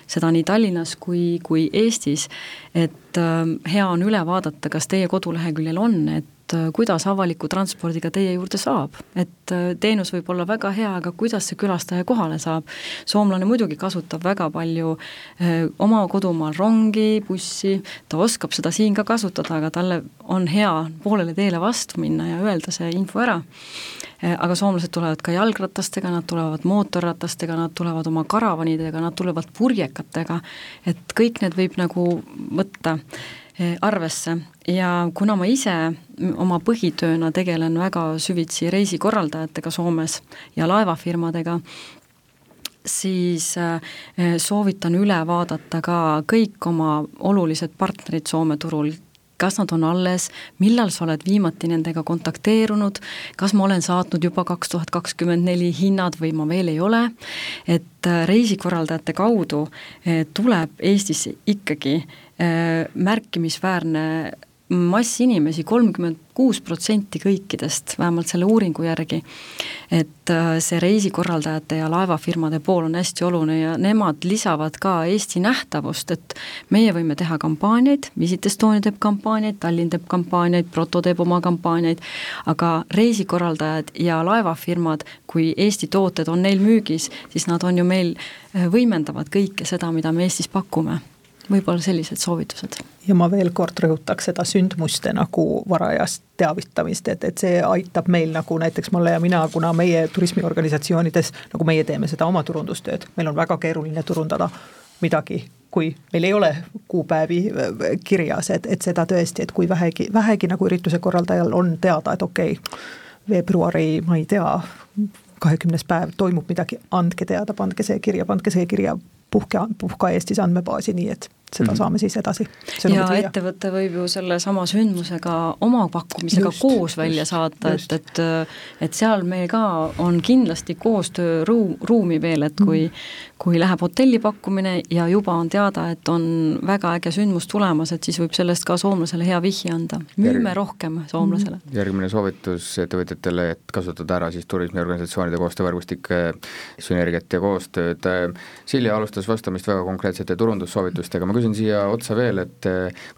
Seda nii Tallinnas kui, kui Eestis, et äh, hea on üle vaadata, kas teie koduleheküljel on, et et äh, kuidas avaliku transpordiga teie juurde saab. et äh, teenus võib olla väga hea, aga kuidas see külastaja kohale saab. soomlane muidugi kasutab väga palju äh, oma kodumaal rongi, bussi, ta oskab seda siin ka kasutada, aga talle on hea poolele teele vastu minna ja öelda see info ära aga soomlased tulevad ka jalgratastega, nad tulevad mootorratastega, nad tulevad oma karavanidega, nad tulevad purjekatega, et kõik need võib nagu võtta arvesse. Ja kuna ma ise oma põhitööna tegelen väga süvitsi reisikorraldajatega Soomes ja laevafirmadega, siis eh, soovitan üle vaadata ka kõik oma olulised partnerid Soome turul, kas nad on alles, millal sa oled viimati nendega kontakteerunud, kas ma olen saatnud juba kaks tuhat kakskümmend neli hinnad või ma veel ei ole, et eh, reisikorraldajate kaudu tuleb Eestisse ikkagi Äh, märkimisväärne mass inimesi, kolmkümmend kuus protsenti kõikidest, vähemalt selle uuringu järgi, et äh, see reisikorraldajate ja laevafirmade pool on hästi oluline ja nemad lisavad ka Eesti nähtavust, et meie võime teha kampaaniaid, Visit Estonia teeb kampaaniaid, Tallinn teeb kampaaniaid, Proto teeb oma kampaaniaid, aga reisikorraldajad ja laevafirmad, kui Eesti tooted on neil müügis, siis nad on ju meil, äh, võimendavad kõike seda, mida me Eestis pakume võib-olla sellised soovitused. ja ma veel kord rõhutaks seda sündmuste nagu varajast teavitamist, et, et see aitab meil nagu näiteks Malle ja mina, kuna meie turismiorganisatsioonides, nagu meie teeme seda oma turundustööd, meil on väga keeruline turundada midagi, kui meil ei ole kuupäevi äh, kirjas, et, et seda tõesti, et kui vähegi, vähegi nagu ürituse korraldajal on teada, et okei okay,, veebruari, ma ei tea, kahekümnes päev toimub midagi, andke teada, pandke see kirja, pandke see kirja, puhke, puhka Eestis andmebaasi, nii et seda mm. saame siis edasi. ja viia. ettevõte võib ju sellesama sündmusega oma pakkumisega just, koos välja just, saata, et, et et seal meil ka on kindlasti koostööruum, ruumi veel, et kui mm. kui läheb hotelli pakkumine ja juba on teada, et on väga äge sündmus tulemas, et siis võib sellest ka soomlasele hea vihje anda. müüme Järg... rohkem soomlasele. järgmine soovitus ettevõtjatele, et kasutada ära siis turismiorganisatsioonide koostöövõrgustike sünergiat ja koostööd. Silja alustas vastamist väga konkreetsete turundussoovitustega, ma küsin siia otsa veel, et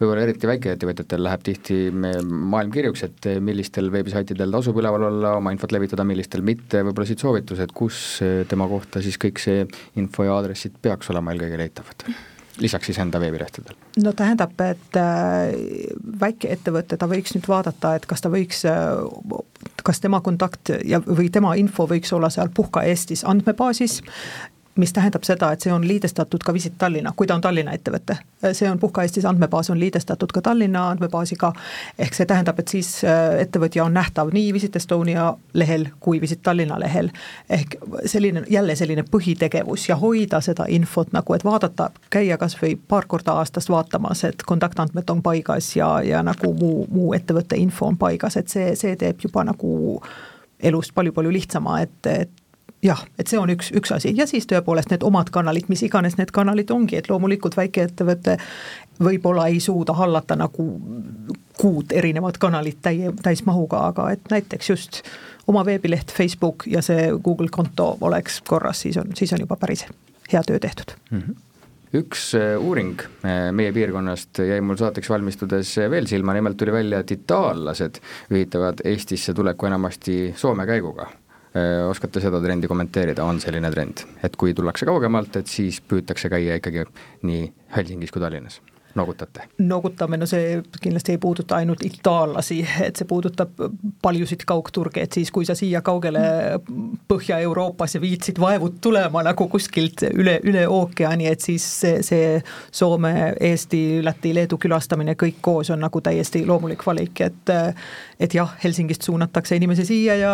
võib-olla eriti väikeettevõtjatel läheb tihti maailm kirjuks, et millistel veebisaitidel tasub üleval olla, oma infot levitada, millistel mitte, võib-olla siit soovitused, kus tema kohta siis kõik see info ja aadressid peaks olema eelkõige leitavad? lisaks siis enda veebilehtedel? no tähendab, et äh, väikeettevõte, ta võiks nüüd vaadata, et kas ta võiks äh, kas tema kontakt ja, või tema info võiks olla seal Puhka Eestis andmebaasis mis tähendab seda, et see on liidestatud ka Visit Tallinna, kui ta on Tallinna ettevõte. see on Puhka Eestis andmebaas on liidestatud ka Tallinna andmebaasiga, ehk see tähendab, et siis äh, ettevõtja on nähtav nii Visit Estonia lehel kui Visit Tallinna lehel. ehk selline, jälle selline põhitegevus ja hoida seda infot nagu, et vaadata, käia kas või paar korda aastas vaatamas, et kontaktandmed on paigas ja, ja nagu muu, muu ettevõtte info on paigas, et see, see teeb juba nagu elust palju-palju lihtsama, et, et jah, et see on üks, üks asi. Ja siis tõepoolest need omad kanalid, mis iganes need kanalid ongi, et loomulikult väikeettevõte võib-olla ei suuda hallata nagu kuut erinevat kanalit täie, täismahuga, aga et näiteks just oma veebileht, Facebook ja see Google konto oleks korras, siis on, siis on juba päris hea töö tehtud. Mm. -hmm üks äh, uuring äh, meie piirkonnast jäi mul saateks valmistudes veel silma, nimelt tuli välja, et itaallased ühitavad Eestisse tuleku enamasti Soome käiguga. Äh, oskate seda trendi kommenteerida, on selline trend, et kui tullakse kaugemalt, et siis püütakse käia ikkagi nii Helsingis kui Tallinnas? Noogutate? noogutame, no see kindlasti ei puuduta ainult itaallasi, et see puudutab paljusid kaugturge, et siis, kui sa siia kaugele Põhja-Euroopasse viitsid vaevud tulema nagu kuskilt üle, üle ookeani, et siis see, see Soome, Eesti, Läti, Leedu külastamine kõik koos on nagu täiesti loomulik valik, et et jah, Helsingist suunatakse inimesi siia ja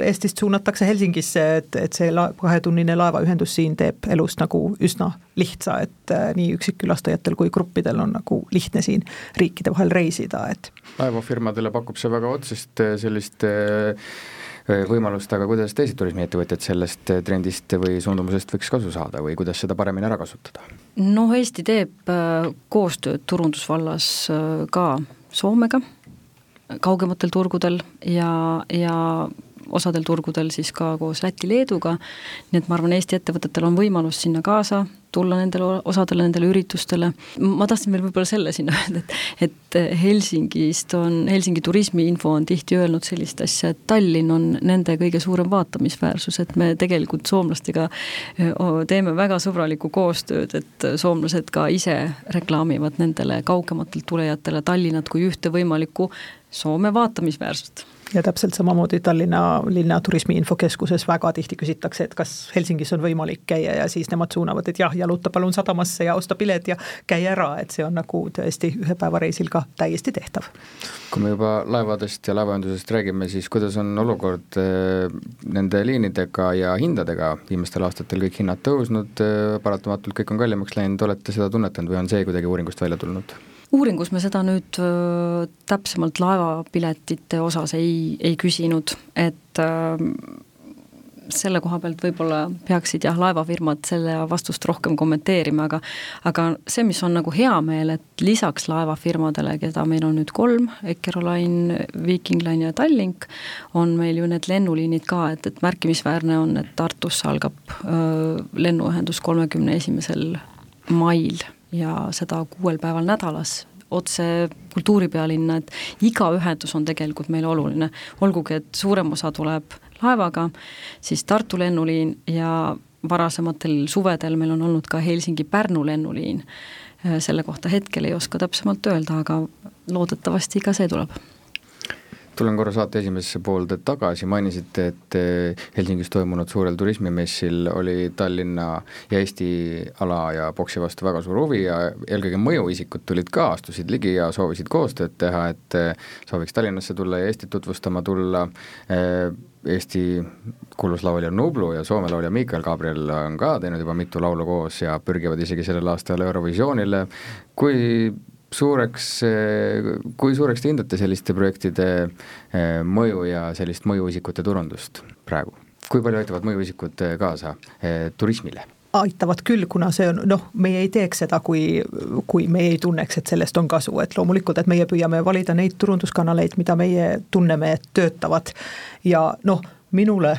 Eestist suunatakse Helsingisse, et, et see la-, kahetunnine laevaühendus siin teeb elust nagu üsna lihtsa, et nii üksikkülastajatel kui gruppidel gruppidel on nagu lihtne siin riikide vahel reisida, et. laevafirmadele pakub see väga otsest äh, sellist äh, äh, võimalust, aga kuidas teised turismiettevõtjad sellest trendist või suundumusest võiks kasu saada või kuidas seda paremini ära kasutada? noh, Eesti teeb koostööd turundusvallas ka Soomega, kaugematel turgudel ja, ja osadel turgudel siis ka koos Läti-Leeduga, nii et ma arvan, Eesti ettevõtetel on võimalus sinna kaasa tulla nendele, osadele nendele üritustele, ma tahtsin veel võib-olla selle sinna [laughs] öelda, et et Helsingist on, Helsingi turismiinfo on tihti öelnud sellist asja, et Tallinn on nende kõige suurem vaatamisväärsus, et me tegelikult soomlastega teeme väga sõbralikku koostööd, et soomlased ka ise reklaamivad nendele kaugematelt tulejatele Tallinnat kui ühte võimalikku Soome vaatamisväärsust ja täpselt samamoodi Tallinna linna turismiinfokeskuses väga tihti küsitakse, et kas Helsingis on võimalik käia ja siis nemad suunavad, et jah, jaluta palun sadamasse ja osta pilet ja käi ära, et see on nagu tõesti ühe päeva reisil ka täiesti tehtav. kui me juba laevadest ja laevaühendusest räägime, siis kuidas on olukord äh, nende liinidega ja hindadega, viimastel aastatel kõik hinnad tõusnud, äh, paratamatult kõik on kallimaks läinud, olete seda tunnetanud või on see kuidagi uuringust välja tulnud? Uuringus me seda nüüd äh, täpsemalt laevapiletite osas ei, ei küsinud, et äh, selle koha pealt võib-olla peaksid jah, laevafirmad selle vastust rohkem kommenteerima, aga aga see, mis on nagu hea meel, et lisaks laevafirmadele, keda meil on nüüd kolm, Eckerline, Viking Line ja Tallink, on meil ju need lennuliinid ka, et, et märkimisväärne on, et Tartusse algab öö, lennuühendus kolmekümne esimesel mail ja seda kuuel päeval nädalas otse kultuuripealinna, et iga ühendus on tegelikult meile oluline, olgugi et suurem osa tuleb laevaga, siis Tartu lennuliin ja varasematel suvedel meil on olnud ka Helsingi-Pärnu lennuliin. selle kohta hetkel ei oska täpsemalt öelda, aga loodetavasti ka see tuleb tulen korra saate esimesesse poolde tagasi, mainisite, et eh, Helsingis toimunud suurel turismimessil oli Tallinna ja Eesti ala ja boksi vastu väga suur huvi ja eelkõige mõjuisikud tulid ka, astusid ligi ja soovisid koostööd teha, et eh, sooviks Tallinnasse tulla ja Eestit tutvustama tulla. Eh, Eesti kuulus laulja Nublu ja Soome laulja Miikael Gabriel on ka teinud juba mitu laulu koos ja pürgivad isegi sellel aastal Eurovisioonile. kui suureks, kui suureks te hindate selliste projektide eh, mõju ja sellist mõjuisikute turundust praegu? kui palju aitavad mõjuisikud eh, kaasa eh, turismile? aitavad küll, kuna see on noh, meie ei teeks seda, kui, kui meie ei tunneks, et sellest on kasu, et loomulikult, et meie püüame valida neid turunduskanaleid, mida meie tunneme, et töötavad ja noh, minule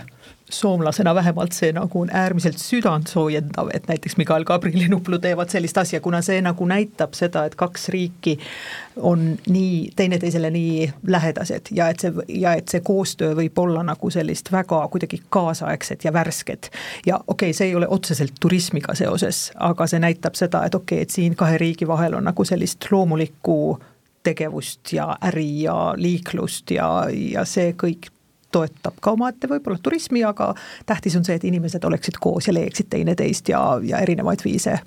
soomlasena vähemalt see nagu on äärmiselt südantsoojendav, et näiteks Mikael Gabriel ja Nuplu teevad sellist asja, kuna see nagu näitab seda, et kaks riiki on nii, teineteisele nii lähedased ja et see, ja et see koostöö võib olla nagu sellist väga kuidagi kaasaegset ja värsket. ja okei okay,, see ei ole otseselt turismiga seoses, aga see näitab seda, et okei okay,, et siin kahe riigi vahel on nagu sellist loomulikku tegevust ja äri ja liiklust ja, ja see kõik toetab ka omaette võib-olla turismi, aga tähtis on see, et inimesed oleksid koos ja leiaksid teineteist ja, ja erinevaid viise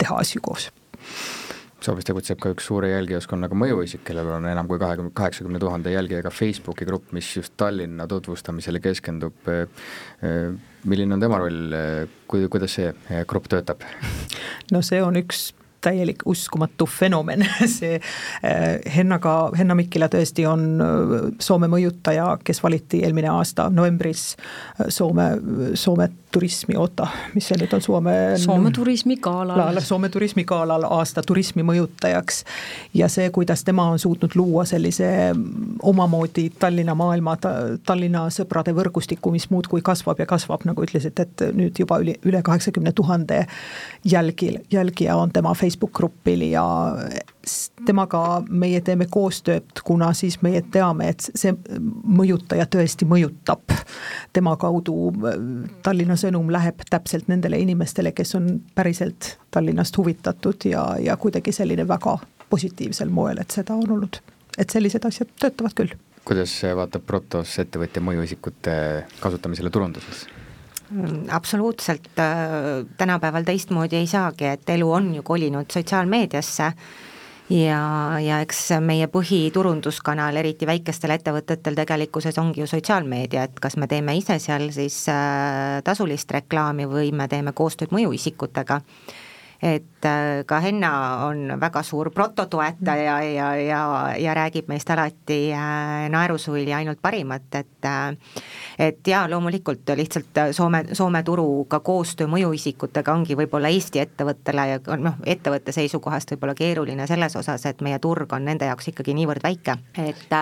teha asju koos Soomes tegutseb ka üks suure jälgijaskonnaga mõjuisik, kellel on enam kui kahekümne, kaheksakümne tuhande jälgijaga Facebooki grupp, mis just Tallinna tutvustamisele keskendub. milline on tema roll, kui, kuidas see grupp töötab? no see on üks täielik uskumatu fenomen, [laughs] see äh, Hennaga, Henna Mikkila tõesti on äh, Soome mõjutaja, kes valiti eelmine aasta novembris äh, Soome, Soome turismi, oota, mis see nüüd on, Soome Soome turismigalal. Soome turismigalal aasta turismi mõjutajaks. ja see, kuidas tema on suutnud luua sellise omamoodi Tallinna maailma, Tallinna sõprade võrgustiku, mis muudkui kasvab ja kasvab, nagu ütlesite, et nüüd juba üle, üle kaheksakümne tuhande jälgil, jälgija on tema Facebook grupil ja temaga meie teeme koostööd, kuna siis meie teame, et see mõjutaja tõesti mõjutab. tema kaudu Tallinna sõnum läheb täpselt nendele inimestele, kes on päriselt Tallinnast huvitatud ja, ja kuidagi selline väga positiivsel moel, et seda on olnud, et sellised asjad töötavad küll. kuidas vaatab Protos ettevõtja mõjuisikute kasutamisele turunduses? Absoluutselt, tänapäeval teistmoodi ei saagi, et elu on ju kolinud sotsiaalmeediasse. Ja, ja eks meie põhiturunduskanal, eriti väikestel ettevõtetel tegelikkuses ongi ju sotsiaalmeedia, et kas me teeme ise seal siis äh, tasulist reklaami või me teeme koostööd mõjuisikutega et äh, ka Henna on väga suur prototoetaja ja, ja, ja räägib meist alati äh, naerusuili ainult parimat, et äh, et jaa, loomulikult lihtsalt Soome, Soome turuga koostöö mõjuisikutega ongi võib-olla Eesti ettevõttele ja noh, ettevõtte seisukohast võib-olla keeruline selles osas, et meie turg on nende jaoks ikkagi niivõrd väike, et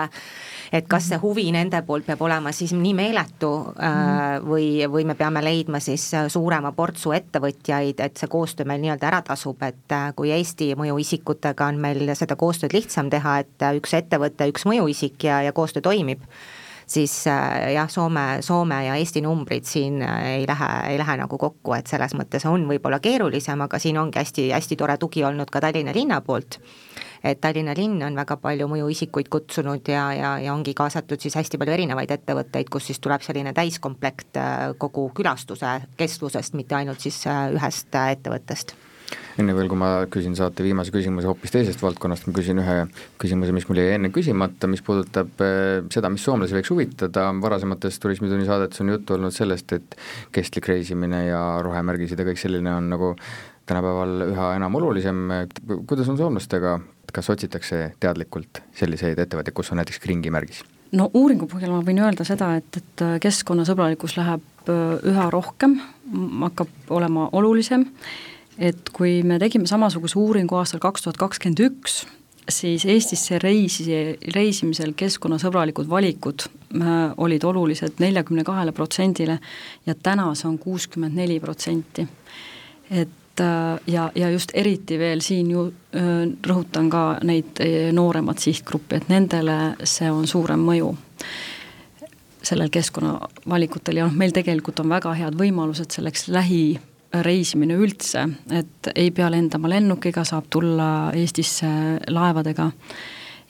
et kas see huvi nende poolt peab olema siis nii meeletu äh, või, või me peame leidma siis suurema portsu ettevõtjaid, et see koostöö meil nii-öelda ära tasub, et äh, kui Eesti mõjuisikutega on meil seda koostööd lihtsam teha, et äh, üks ettevõte, üks mõjuisik ja, ja koostöö toimib, siis äh, jah, Soome, Soome ja Eesti numbrid siin ei lähe, ei lähe nagu kokku, et selles mõttes on võib-olla keerulisem, aga siin ongi hästi, hästi tore tugi olnud ka Tallinna linna poolt et Tallinna linn on väga palju mõjuisikuid kutsunud ja, ja, ja ongi kaasatud siis hästi palju erinevaid ettevõtteid, kus siis tuleb selline täiskomplekt kogu külastuse kestvusest, mitte ainult siis ühest ettevõttest. Enne veel, kui ma küsin saate viimase küsimuse hoopis teisest valdkonnast, ma küsin ühe küsimuse, mis mul jäi enne küsimata, mis puudutab seda, mis soomlasi võiks huvitada, varasemates Turismitunni saadetes on juttu olnud sellest, et kestlik reisimine ja rohemärgised ja kõik selline on nagu tänapäeval üha enam olulisem, kuidas on soomlastega, kas otsitakse teadlikult selliseid ettevõtteid, kus on näiteks kringimärgis? no uuringu põhjal ma võin öelda seda, et, et keskkonnasõbralikkus läheb eh, üha rohkem, hakkab olema olulisem et kui me tegime samasuguse uuringu aastal kaks tuhat kakskümmend üks, siis Eestisse reisi, reisimisel keskkonnasõbralikud valikud äh, olid olulised neljakümne kahele protsendile ja täna see on kuuskümmend neli protsenti. et äh, ja, ja just eriti veel siin ju äh, rõhutan ka neid nooremat sihtgruppi, et nendele see on suurem mõju. Sellel keskkonnavalikutel ja noh, meil tegelikult on väga head võimalused selleks lähi reisimine üldse, et ei pea lendama lennukiga, saab tulla Eestisse laevadega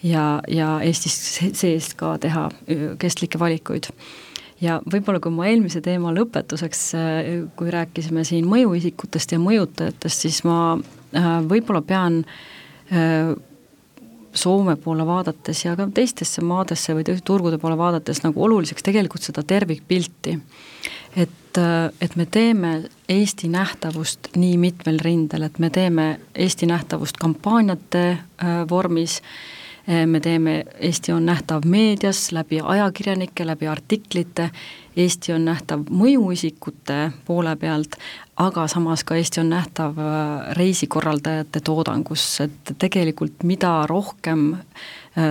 ja, ja Eestis sees ka teha kestlikke valikuid ja võib-olla kui ma eelmise teema lõpetuseks, kui rääkisime siin mõjuisikutest ja mõjutajatest, siis ma võib-olla pean Soome poole vaadates ja ka teistesse maadesse või turgude poole vaadates nagu oluliseks tegelikult seda tervikpilti. et, et me teeme Eesti nähtavust nii mitmel rindel, et me teeme Eesti nähtavust kampaaniate äh, vormis, äh, me teeme, Eesti on nähtav meedias läbi ajakirjanike, läbi artiklite, Eesti on nähtav mõjuisikute poole pealt, aga samas ka Eesti on nähtav äh, reisikorraldajate toodangus, et tegelikult mida rohkem äh,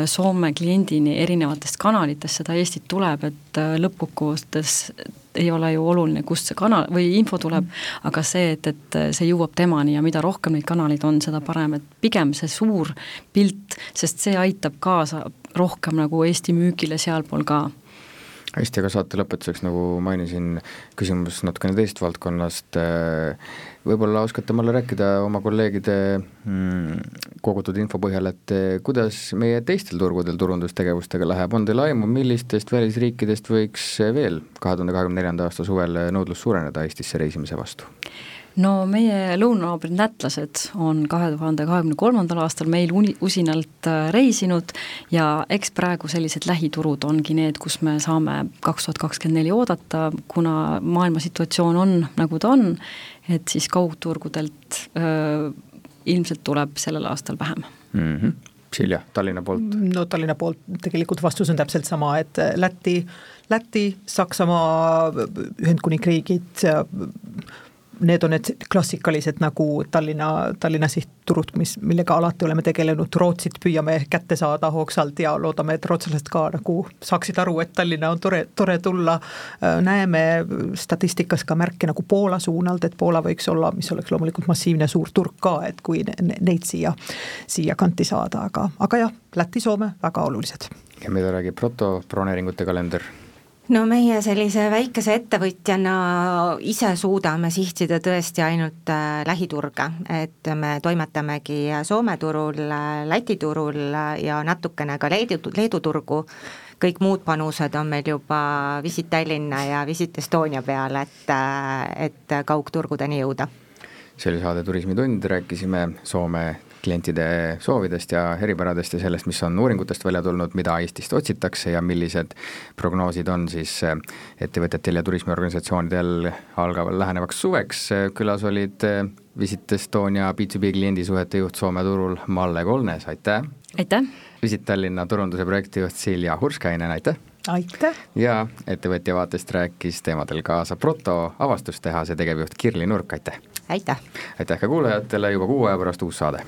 Soome kliendini erinevatest kanalitest seda Eestit tuleb, et äh, lõppkokkuvõttes ei ole ju oluline, kust see kanal või info tuleb, aga see, et, et see jõuab temani ja mida rohkem neid kanaleid on, seda parem, et pigem see suur pilt, sest see aitab kaasa rohkem nagu Eesti müügile sealpool ka. Hästi, aga saate lõpetuseks, nagu mainisin, küsimus natukene teisest valdkonnast, võib-olla oskate mulle rääkida oma kolleegide mm, kogutud info põhjal, et kuidas meie teistel turgudel turundustegevustega läheb, on teil aimu, millistest välisriikidest võiks veel kahe tuhande kahekümne neljanda aasta suvel nõudlus suureneda Eestisse reisimise vastu? no meie lõunanaabrid lätlased on kahe tuhande kahekümne kolmandal aastal meil uni-, usinalt äh, reisinud ja eks praegu sellised lähiturud ongi need, kus me saame kaks tuhat kakskümmend neli oodata, kuna maailma situatsioon on, nagu ta on, et siis kaugturgudelt öö, äh, ilmselt tuleb sellel aastal vähem mm. -hmm. Silja, Tallinna poolt? no Tallinna poolt tegelikult vastus on täpselt sama, et Läti, Läti, Saksamaa, Ühendkuningriigid, need on need klassikalised nagu Tallinna, Tallinna sihtturud, mis, millega alati oleme tegelenud, Rootsit püüame kätte saada hoogsalt ja loodame, et rootslased ka nagu saaksid aru, et Tallinna on tore, tore tulla. näeme statistikas ka märke nagu Poola suunalt, et Poola võiks olla, mis oleks loomulikult massiivne suur turg ka, et kui neid siia, siia kanti saada, aga, aga jah, Läti, Soome väga olulised. ja mida räägib Proto broneeringute kalender? No meie sellise väikese ettevõtjana ise suudame sihtida tõesti ainult äh, lähiturge, et me toimetamegi Soome turul, Läti turul ja natukene ka Leedu, Leedu turgu, kõik muud panused on meil juba Visit Tallinna ja Visit Estonia peal, et, äh, et kaugturgudeni jõuda. see oli saade Turismitund, rääkisime Soome klientide soovidest ja eripäradest ja sellest, mis on uuringutest välja tulnud, mida Eestist otsitakse ja millised prognoosid on siis eh, ettevõtetel ja turismiorganisatsioonidel algaval lähenevaks suveks. külas olid eh, Visit Estonia B2B kliendisuhete juht Soome turul Malle Kolnes, aitäh! aitäh! Visit Tallinna turunduse projektijuht Silja Hurskainen, aitäh! aitäh! ja ettevõtja vaatest rääkis teemadel kaasa Proto avastustehase tegevjuht Kirli Nurk, aitäh! aitäh! aitäh ka kuulajatele, juba kuu aja pärast uus saade